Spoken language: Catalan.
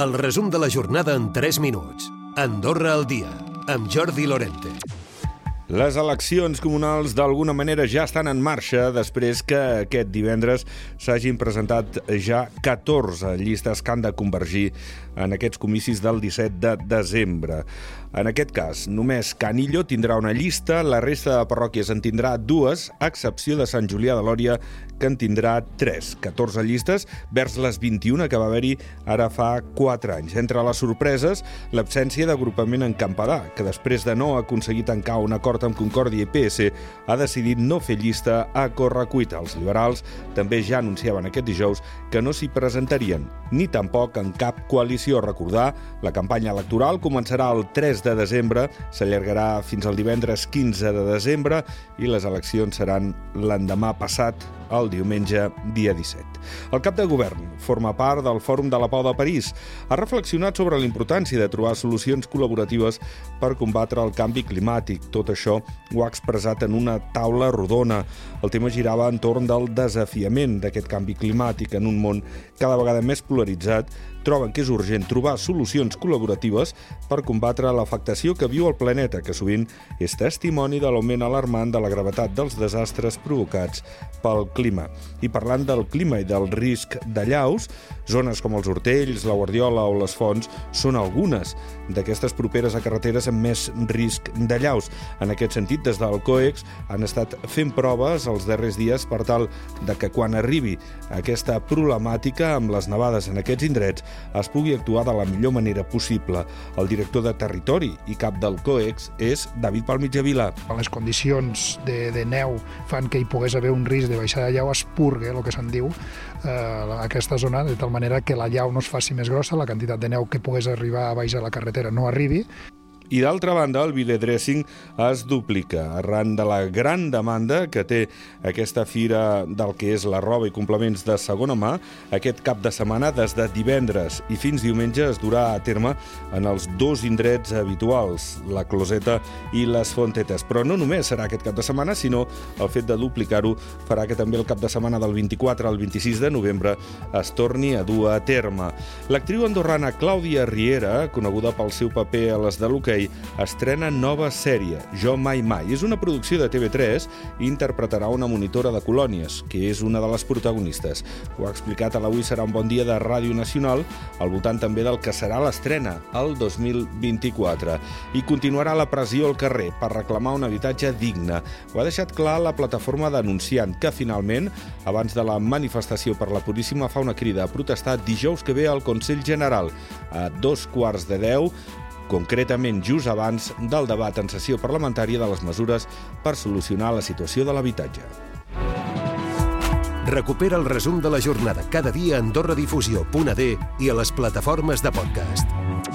El resum de la jornada en 3 minuts. Andorra al dia, amb Jordi Lorente. Les eleccions comunals d'alguna manera ja estan en marxa després que aquest divendres s'hagin presentat ja 14 llistes que han de convergir en aquests comicis del 17 de desembre. En aquest cas, només Canillo tindrà una llista, la resta de parròquies en tindrà dues, a excepció de Sant Julià de Lòria, que en tindrà tres. 14 llistes vers les 21 que va haver-hi ara fa 4 anys. Entre les sorpreses, l'absència d'agrupament en Campadà, que després de no aconseguir tancar un acord amb Concòrdia i PS, ha decidit no fer llista a correcuita. Els liberals també ja anunciaven aquest dijous que no s'hi presentarien, ni tampoc en cap coalició. Recordar, la campanya electoral començarà el 3 de desembre, s'allargarà fins al divendres 15 de desembre i les eleccions seran l'endemà passat, el diumenge dia 17. El cap de govern forma part del Fòrum de la Pau de París. Ha reflexionat sobre la importància de trobar solucions col·laboratives per combatre el canvi climàtic. Tot això ho ha expressat en una taula rodona. El tema girava entorn del desafiament d'aquest canvi climàtic en un món cada vegada més polaritzat troben que és urgent trobar solucions col·laboratives per combatre l'afectació que viu el planeta, que sovint és testimoni de l'augment alarmant de la gravetat dels desastres provocats pel clima. I parlant del clima i del risc de llaus, zones com els Hortells, la Guardiola o les Fonts són algunes d'aquestes properes a carreteres amb més risc de llaus. En aquest sentit, des del COEX han estat fent proves els darrers dies per tal de que quan arribi aquesta problemàtica amb les nevades en aquests indrets es pugui actuar de la millor manera possible. El director de Territori i cap del COEX és David Palmitjavila. Les condicions de, de neu fan que hi pogués haver un risc de baixada llau es purgue, el que se'n diu, eh, aquesta zona, de tal manera que la llau no es faci més grossa, la quantitat de neu que pogués arribar a baix a la carretera no arribi, i d'altra banda, el Ville Dressing es duplica arran de la gran demanda que té aquesta fira del que és la roba i complements de segona mà. Aquest cap de setmana, des de divendres i fins diumenge, es durà a terme en els dos indrets habituals, la Closeta i les Fontetes. Però no només serà aquest cap de setmana, sinó el fet de duplicar-ho farà que també el cap de setmana del 24 al 26 de novembre es torni a dur a terme. L'actriu andorrana Clàudia Riera, coneguda pel seu paper a les de l'hoquei, Disney estrena nova sèrie, Jo Mai Mai. És una producció de TV3 i interpretarà una monitora de colònies, que és una de les protagonistes. Ho ha explicat a l'Avui serà un bon dia de Ràdio Nacional, al voltant també del que serà l'estrena, el 2024. I continuarà la pressió al carrer per reclamar un habitatge digne. Ho ha deixat clar la plataforma denunciant que finalment, abans de la manifestació per la Puríssima, fa una crida a protestar dijous que ve al Consell General a dos quarts de deu concretament just abans del debat en sessió parlamentària de les mesures per solucionar la situació de l'habitatge. Recupera el resum de la jornada cada dia a AndorraDifusió.d i a les plataformes de podcast.